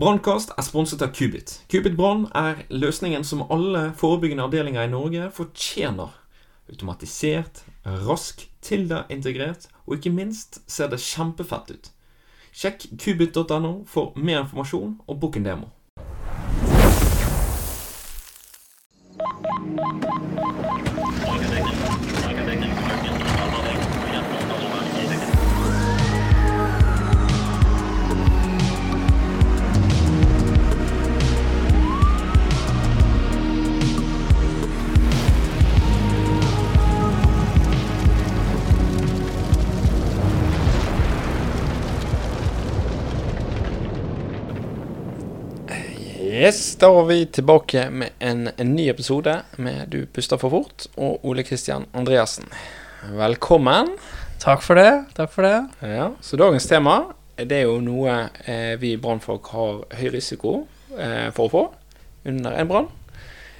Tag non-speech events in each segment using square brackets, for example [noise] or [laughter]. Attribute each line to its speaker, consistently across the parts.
Speaker 1: Brannkast er sponset av Kubit. Kubit Brann er løsningen som alle forebyggende avdelinger i Norge fortjener. Automatisert, rask, Tilda integrert, og ikke minst ser det kjempefett ut. Sjekk kubit.no for mer informasjon og book en demo.
Speaker 2: Yes, da var vi tilbake med en, en ny episode med Du puster for fort og Ole Kristian Andreassen. Velkommen.
Speaker 3: Takk for det. Takk for det.
Speaker 2: Ja, så dagens tema det er jo noe eh, vi brannfolk har høy risiko eh, for å få under en brann.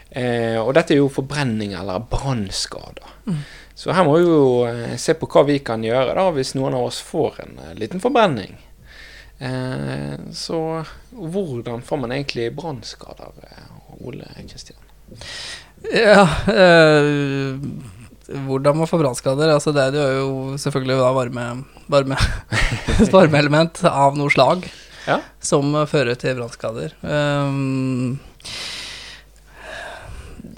Speaker 2: Eh, og dette er jo forbrenning eller brannskader.
Speaker 3: Mm.
Speaker 2: Så her må vi jo eh, se på hva vi kan gjøre da hvis noen av oss får en eh, liten forbrenning. Eh, så hvordan får man egentlig brannskader, eh, Ole Kristian?
Speaker 3: Ja eh, Hvordan man får brannskader? Altså det det er jo selvfølgelig da varme, varme [laughs] varmeelement av noe slag
Speaker 2: Ja.
Speaker 3: som fører til brannskader. Um,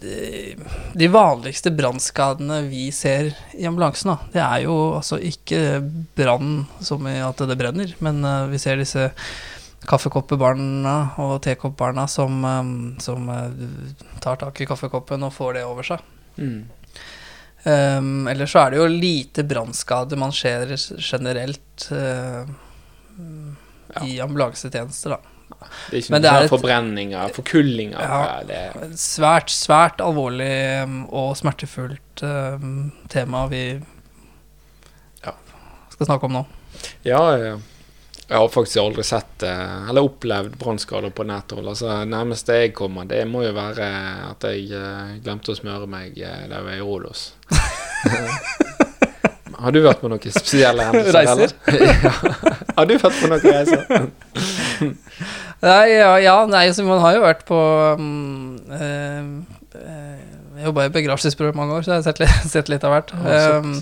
Speaker 3: de, vanligste brannskadene vi ser i ambulansen, da, det er jo altså ikke brann som i at det brenner, men eh, vi ser disse kaffekoppebarna og tekoppbarna som, um, som eh, tar tak i kaffekoppen og får det over seg.
Speaker 2: Mm.
Speaker 3: Um, Eller så er det jo lite brannskade man ser generelt eh, i ambulansetjenester, da.
Speaker 2: Det er ikke
Speaker 3: Men det er
Speaker 2: forbrenninger, forkullinger
Speaker 3: Ja. Svært, svært alvorlig um, og smertefullt uh, tema vi
Speaker 2: Ja.
Speaker 3: skal snakke om nå.
Speaker 2: ja. Jeg har faktisk aldri sett eh, eller opplevd brannskader på nært hold. Altså, nærmeste jeg kommer, det må jo være at jeg eh, glemte å smøre meg eh, da jeg var i Rolos. [laughs] har du vært på noen spesielle hendelser?
Speaker 3: Reiser? [laughs]
Speaker 2: ja. Har du vært på noen reiser? [laughs] [laughs]
Speaker 3: Nei, ja, ja nei, så man har jo vært på um, uh, eh, Jeg jobba i begravelsesbyrå i mange år, så jeg har sett litt, [laughs] sett litt av hvert. Um,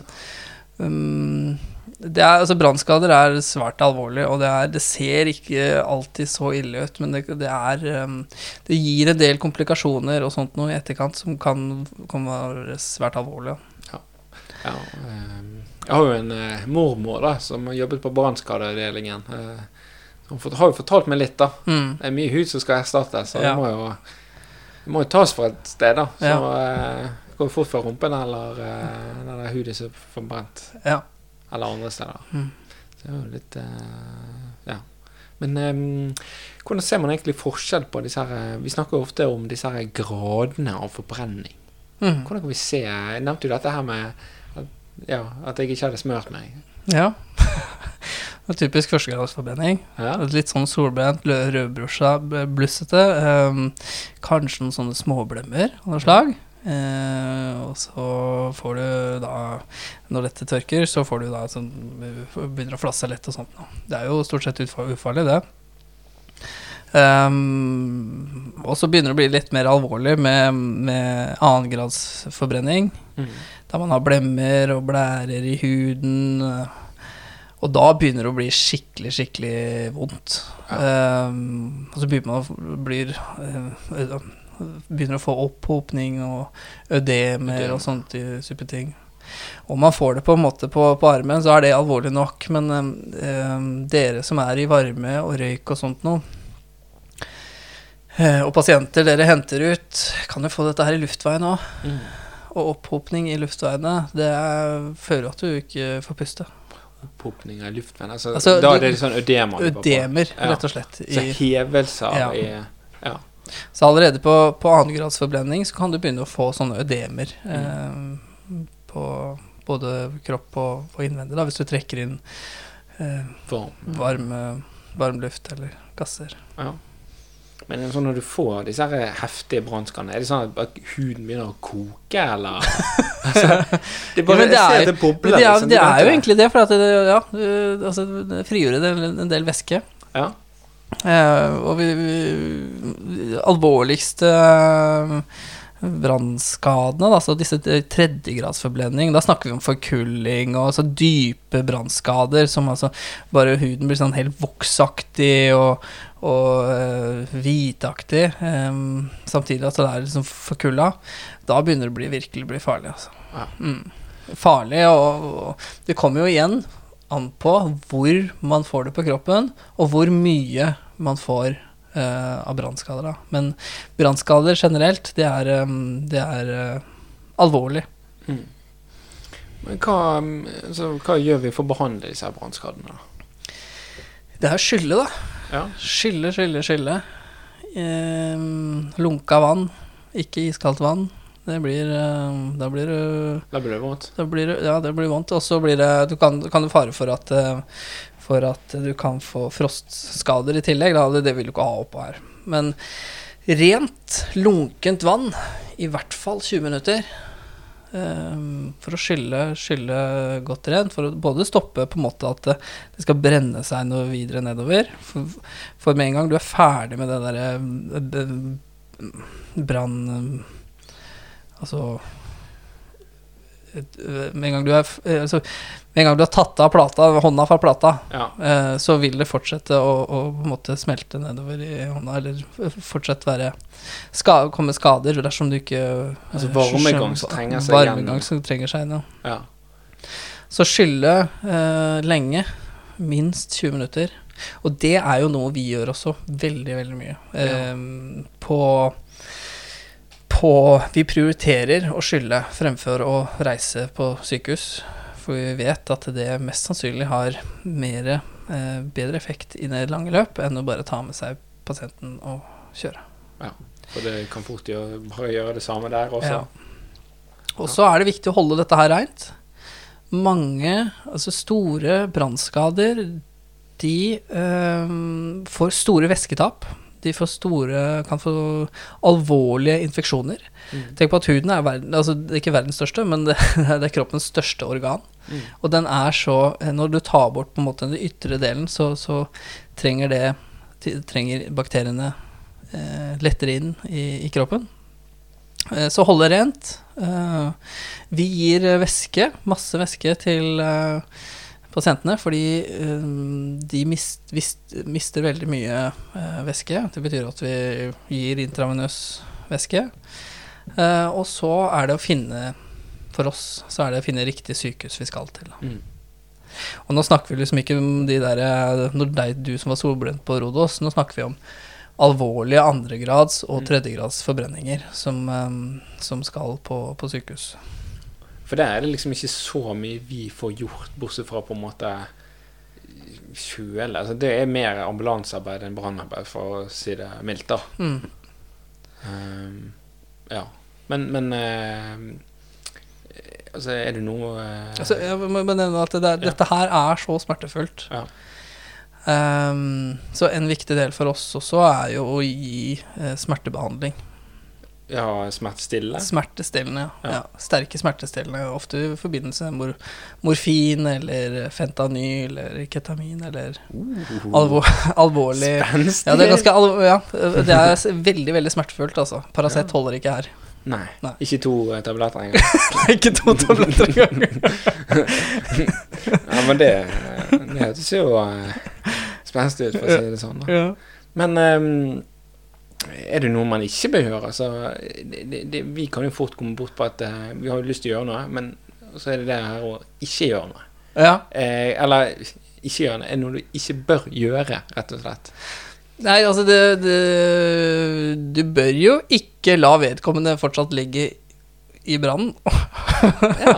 Speaker 3: um, det er, altså Brannskader er svært alvorlig, og det, er, det ser ikke alltid så ille ut. Men det, det, er, um, det gir en del komplikasjoner og sånt noe i etterkant som kan, kan være svært alvorlig.
Speaker 2: Ja, ja. jeg har jo en eh, mormor da, som har jobbet på brannskadeavdelingen. Hun har jo fortalt meg litt, da.
Speaker 3: Mm.
Speaker 2: Det er mye hud som skal erstattes, så
Speaker 3: Ja.
Speaker 2: det må jo det må jo tas fra et sted, da. Så
Speaker 3: Ja.
Speaker 2: uh, det går jo fort fra rumpen eller uh, den der huden som er forbrent.
Speaker 3: Ja.
Speaker 2: Eller andre steder.
Speaker 3: Mm.
Speaker 2: Så det er jo litt uh, Ja. Men um, hvordan ser man egentlig forskjell på disse her Vi snakker jo ofte om disse her gradene av forbrenning.
Speaker 3: Mm.
Speaker 2: Hvordan kan vi se Jeg nevnte jo dette her med at, ja, at jeg ikke hadde smørt meg.
Speaker 3: ja. [laughs] Det er typisk førstegradsforbrenning.
Speaker 2: Ja.
Speaker 3: Litt sånn solbrent, rødbrusja, blussete. Um, kanskje noen sånne småblemmer av noe slag. Eh, og så får du da Når dette tørker, så får du da sånn Begynner å flasse lett og sånt. Det er jo stort sett ufarlig, det. Um, og så begynner det å bli litt mer alvorlig med, med annengradsforbrenning.
Speaker 2: Mm.
Speaker 3: Der man har blemmer og blærer i huden. Og da begynner det å bli skikkelig, skikkelig vondt. Ehm, og så begynner man å blir, uh, begynner å få opphopning og ødemer
Speaker 2: Ødem.
Speaker 3: og sånne type ting. Om man får det på en måte på, på armen, så er det alvorlig nok. Men eh, dere som er i varme og røyk og sånt noe, eh, og pasienter dere henter ut, kan jo få dette her i luftveien òg.
Speaker 2: Mm.
Speaker 3: Og opphopning i luftveiene, det er, fører at du ikke får puste.
Speaker 2: Opphopning av luftvenn. Altså,
Speaker 3: Altså,
Speaker 2: da
Speaker 3: det,
Speaker 2: er det sånn på.
Speaker 3: Ødemer, rett og slett.
Speaker 2: Så hevelser
Speaker 3: Ja.
Speaker 2: i Ja.
Speaker 3: så allerede på, på annengradsforbrenning så kan du begynne å få sånne ødemer eh, på både kropp og, og innvendig, da, hvis du trekker inn eh,
Speaker 2: Varm.
Speaker 3: varm, varm luft eller gasser.
Speaker 2: Ja. Men sånn når du får disse her heftige brannskadene, er det sånn at huden begynner å koke, eller? [laughs] altså, det bare,
Speaker 3: Ja, det er-
Speaker 2: det bobler.
Speaker 3: Det er,
Speaker 2: liksom,
Speaker 3: det
Speaker 2: er,
Speaker 3: er jo egentlig det, for at det, ja, du, altså, det frigjør en, en del væske.
Speaker 2: Ja.
Speaker 3: Eh, og vi, vi Alvorligste eh, brannskadene, da, så disse tredjegradsforbrenning, da snakker vi om forkulling og så dype brannskader som altså bare huden blir sånn helt voksaktig og, og uh, hvitaktig, um, samtidig at det er liksom forkulla. Da begynner det å bli, virkelig bli farlig, altså.
Speaker 2: Ja.
Speaker 3: Mm. Farlig, og, og det kommer jo igjen an på hvor man får det på kroppen, og hvor mye man får uh, av brannskader. da. Men brannskader generelt, det er, um, det er uh, alvorlig.
Speaker 2: Mm. Men hva, altså, hva, gjør vi for å behandle disse brannskadene?
Speaker 3: Det er skylle, da.
Speaker 2: Ja.
Speaker 3: Skylle, skylle, skylle. Um, lunka vann, ikke iskaldt vann. Det blir Da blir det
Speaker 2: Da blir det vondt?
Speaker 3: Da blir, ja, det blir vondt. Og så blir det Du kan, kan du fare for at uh, for at du kan få frostskader i tillegg. Da. Det, vil du ikke ha oppå her. Men rent, lunkent vann, i hvert fall 20 minutter, um, for å skylle, skylle, godt rent. For å både stoppe på en måte at det, det skal brenne seg noe videre nedover. For, for, med en gang du er ferdig med det derre eh, brann... Altså med en gang du er altså, med en gang du har tatt av plata, hånda fra plata,
Speaker 2: ja.
Speaker 3: eh, så vil det fortsette å, å, måte smelte nedover i hånda, eller fortsette være ska, komme skader dersom du ikke
Speaker 2: Altså varmegang som trenger seg
Speaker 3: Varmegang som trenger seg inn,
Speaker 2: ja.
Speaker 3: Så skylle eh, lenge, minst 20 minutter. Og det er jo noe vi gjør også, veldig, veldig mye. Eh, på på Vi prioriterer å skylde fremfor å reise på sykehus. For vi vet at det mest sannsynlig har mer, eh, bedre effekt i det lange løp enn å bare ta med seg pasienten og kjøre.
Speaker 2: Ja, for det kan fort gjøre, bare gjøre det samme der også. Ja.
Speaker 3: Og så er det viktig å holde dette her reint. Mange, altså store brannskader, de eh, får store væsketap. De store, kan få alvorlige infeksjoner. Mm. Tenk på at huden er verden, altså det ikke verdens største, men det, [laughs] det er kroppens største organ. Mm. Og den er så Når du tar bort på en måte den ytre delen, så, så trenger det trenger bakteriene eh, lettere inn i, i kroppen. Eh, så holde rent. Eh, vi gir væske, masse væske, til eh, pasientene, fordi um, de mist, mist, mister veldig mye uh, væske. Det betyr at vi gir intravenøs væske. Uh, og så er det å finne For oss så er det å finne riktig sykehus vi skal til. Mm. Og nå snakker vi liksom ikke om de der Når er du som var solbrent på Rodos, nå snakker vi om alvorlige andregrads- og mm. tredjegrads forbrenninger som, som skal på, på sykehus.
Speaker 2: For der er det liksom ikke så mye vi får gjort, bortsett fra på en måte kjøle. Altså, det er mer ambulansearbeid enn brannarbeid, for å si det mildt, da. Mm. Um, ja. Men, men uh, Altså, er det noe uh,
Speaker 3: altså, Jeg må nevne at det der, ja. dette her er så smertefullt. Ja. Um, så en viktig del for oss også er jo å gi uh, smertebehandling.
Speaker 2: Ja, smertestillende?
Speaker 3: Smertestillende, ja. ja. Sterke smertestillende. Ofte i forbindelse med mor morfin eller fentanyl eller ketamin eller uh, alvor alvorlig
Speaker 2: Spenstig!
Speaker 3: Ja, det er ganske alvor, ja, det er veldig, veldig smertefullt, altså. Paracet ja. holder ikke her.
Speaker 2: Nei. Nei. Ikke to uh, tabletter engang. [laughs]
Speaker 3: ikke to tabletter engang. [laughs]
Speaker 2: ja, men det, det høres jo uh, spenstig ut, for å si det sånn. Da. Ja. Men um, er det noe man ikke bør gjøre? Altså, det, det, vi kan jo fort komme bort på at uh, vi har jo lyst til å gjøre noe, men så er det det her å ikke gjøre noe.
Speaker 3: Ja.
Speaker 2: Eh, eller ikke gjøre noe. Er noe du ikke bør gjøre, rett og slett?
Speaker 3: Nei, altså det, det, Du bør jo ikke la vedkommende fortsatt ligge i brannen. [laughs]
Speaker 2: ja.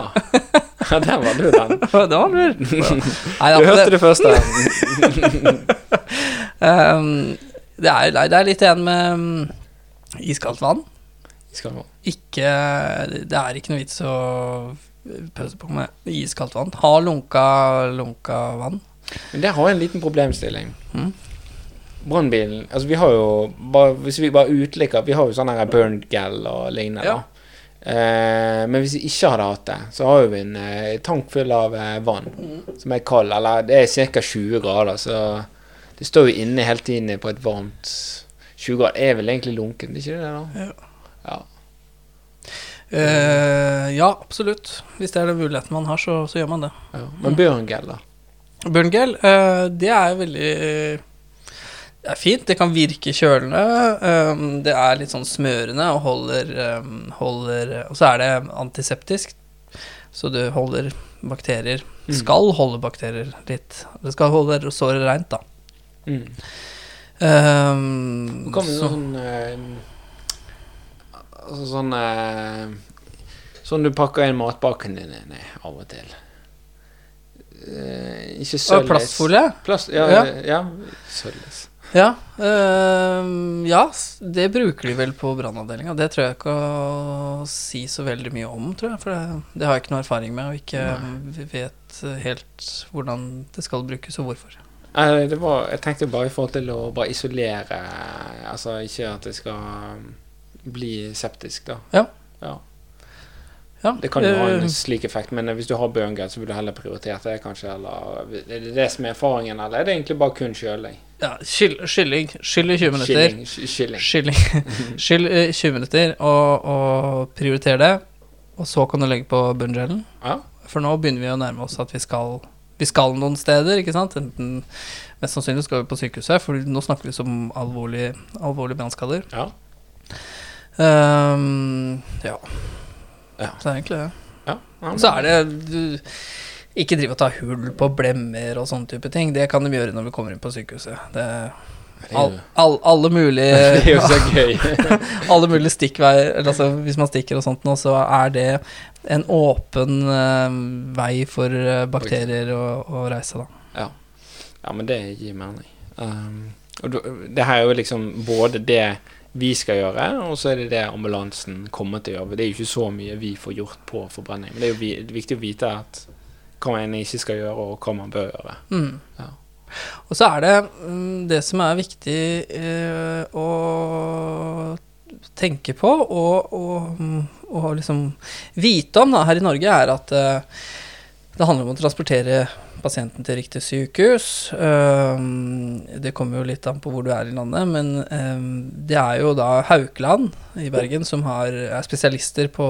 Speaker 2: ja, der var du, den. [laughs]
Speaker 3: det var lurt. [laughs]
Speaker 2: du hørte det først, da.
Speaker 3: um, det er, det er litt igjen med um, iskaldt vann.
Speaker 2: Iskaldt vann.
Speaker 3: Ikke Det er ikke noe vits å pøse på med iskaldt vann. Ha lunka, lunka vann.
Speaker 2: Men der har jeg en liten problemstilling. Mm. Brannbilen Altså, vi har jo bare, Hvis vi bare utelikker Vi har jo sånn her burned gal og lignende. Ja. Eh, men hvis vi ikke hadde hatt det, så har vi en eh, tank full av eh, vann mm. som er kald. Eller det er ca. 20 grader, så Det står jo inne hele tiden på et varmt 20 grader. Er vel egentlig lunken, ikke det? da? Ja.
Speaker 3: Eh, ja, absolutt. Hvis det er den muligheten man har, så, så gjør man det.
Speaker 2: ja. Men Bjørngel, da?
Speaker 3: Bjørngel, uh, det er veldig Det er fint. Det kan virke kjølende. Um, det er litt sånn smørende og holder, um, holder Og så er det antiseptisk, så du holder bakterier
Speaker 2: Mm.
Speaker 3: Skal holde bakterier litt. Det skal holde såret reint, da.
Speaker 2: Mm.
Speaker 3: Um,
Speaker 2: Hva med
Speaker 3: så-
Speaker 2: sånn eh, Altså sånn eh, Sånn du pakker inn matpakken din inn i av og til. Eh, ikke sølvleis.
Speaker 3: plastfolie?
Speaker 2: Plast, ja,
Speaker 3: Ja.
Speaker 2: ja. ja. Sølvleis.
Speaker 3: Ja. øh, ja, det bruker de vel på brannavdelinga. Det tror jeg ikke å si så veldig mye om, tror jeg. For det, det har jeg ikke noe erfaring med, og ikke
Speaker 2: Nei.
Speaker 3: vet helt hvordan det skal brukes, og hvorfor.
Speaker 2: Eh, det var, jeg tenkte bare i forhold til å bare isolere Altså ikke at det skal um, bli septisk, da.
Speaker 3: Ja.
Speaker 2: ja.
Speaker 3: Ja,
Speaker 2: Det kan jo ha
Speaker 3: eh,
Speaker 2: en slik effekt, men hvis du har bøngel, så vil du heller prioritere det, kanskje. Eller er det det som er erfaringen, eller er det egentlig bare kun kjøling?
Speaker 3: ja, skyll, kylling. Skyll i 20 minutter.
Speaker 2: Kylling. ky- Kylling.
Speaker 3: Skylling. Skyll i 20 [laughs] minutter, og, og prioritere det. Og så kan du legge på bunngelen.
Speaker 2: Ja.
Speaker 3: For nå begynner vi å nærme oss at vi skal Vi skal noen steder, ikke sant? Enten Mest sannsynlig skal vi på sykehuset, for nå snakker vi om alvorlige alvorlig brannskader.
Speaker 2: Ja.
Speaker 3: Um, ja.
Speaker 2: Ja.
Speaker 3: Så er det egentlig det.
Speaker 2: ja. ja
Speaker 3: Så er det du, Ikke drive og ta hull på blemmer og sånne type ting. Det kan de gjøre når vi kommer inn på sykehuset. Det, all, all, alle mulige [laughs]
Speaker 2: det er jo så gøy. [laughs]
Speaker 3: alle mulige stikkveier altså, Hvis man stikker og sånt nå, så er det en åpen uh, vei for eh, bakterier å, å reise, da.
Speaker 2: Ja. ja, men det gir mening. Um, og det her er jo liksom både det vi skal gjøre, og så er det det ambulansen kommer til å gjøre. Det er jo ikke så mye vi får gjort på forbrenning. Men det er jo viktig å vite at hva man ikke skal gjøre, og hva man bør gjøre.
Speaker 3: Mm.
Speaker 2: Ja.
Speaker 3: Og så er det mm, det som er viktig eh, å tenke på og, og, mm, og liksom vite om da, her i Norge, er at eh, det handler om å transportere pasienten til riktig sykehus. Um, det kommer jo litt an på hvor du er i landet, men um, det er jo da Haukeland i Bergen som har, er spesialister på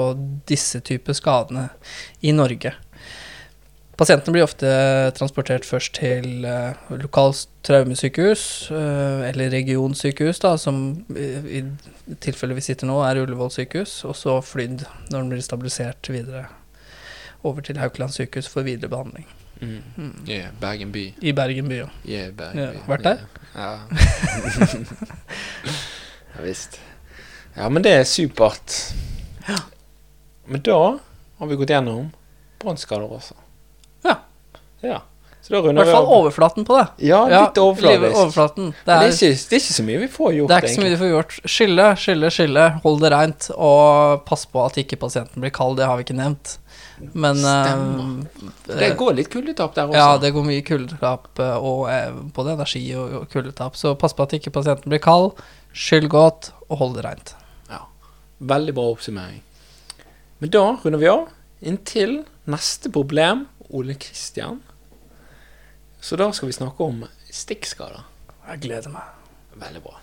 Speaker 3: disse typer skadene i Norge. Pasientene blir ofte transportert først til uh, lokalt traumesykehus, uh, eller regionsykehus, da, som i, i tilfellet vi sitter nå, er Ullevål sykehus, og så flydd når den blir stabilisert videre over til Haukeland sykehus for videre behandling.
Speaker 2: Mm.
Speaker 3: Mm.
Speaker 2: Yeah, Bergen by.
Speaker 3: I Bergen by, ja.
Speaker 2: Yeah, Bergen
Speaker 3: Ja,
Speaker 2: by.
Speaker 3: vært der?
Speaker 2: Ja. [laughs] ja visst. Ja, men det er supert. Ja. Men da har vi gått gjennom brannskader også.
Speaker 3: Ja.
Speaker 2: Ja.
Speaker 3: I hvert fall overflaten på det.
Speaker 2: Ja, litt overflatisk.
Speaker 3: overflaten. Det er,
Speaker 2: Det er, ikke, det er ikke så mye vi får gjort,
Speaker 3: det er ikke så mye du får gjort. Skille, skille, skille. Hold det reint, og pass på at ikke pasienten blir kald. Det har vi ikke nevnt. Men
Speaker 2: Stemmer.
Speaker 3: eh,
Speaker 2: Det går litt kuldetap der også.
Speaker 3: Ja, det går mye kuldetap eh, og eh, både energi og, og kuldetap. Så pass på at ikke pasienten blir kald. Skyll godt, og hold det reint.
Speaker 2: Veldig bra oppsummering. Men da runder vi av. Inntil neste problem, Ole Kristian. Så da skal vi snakke om stikkskader.
Speaker 3: Jeg gleder meg.
Speaker 2: Veldig bra.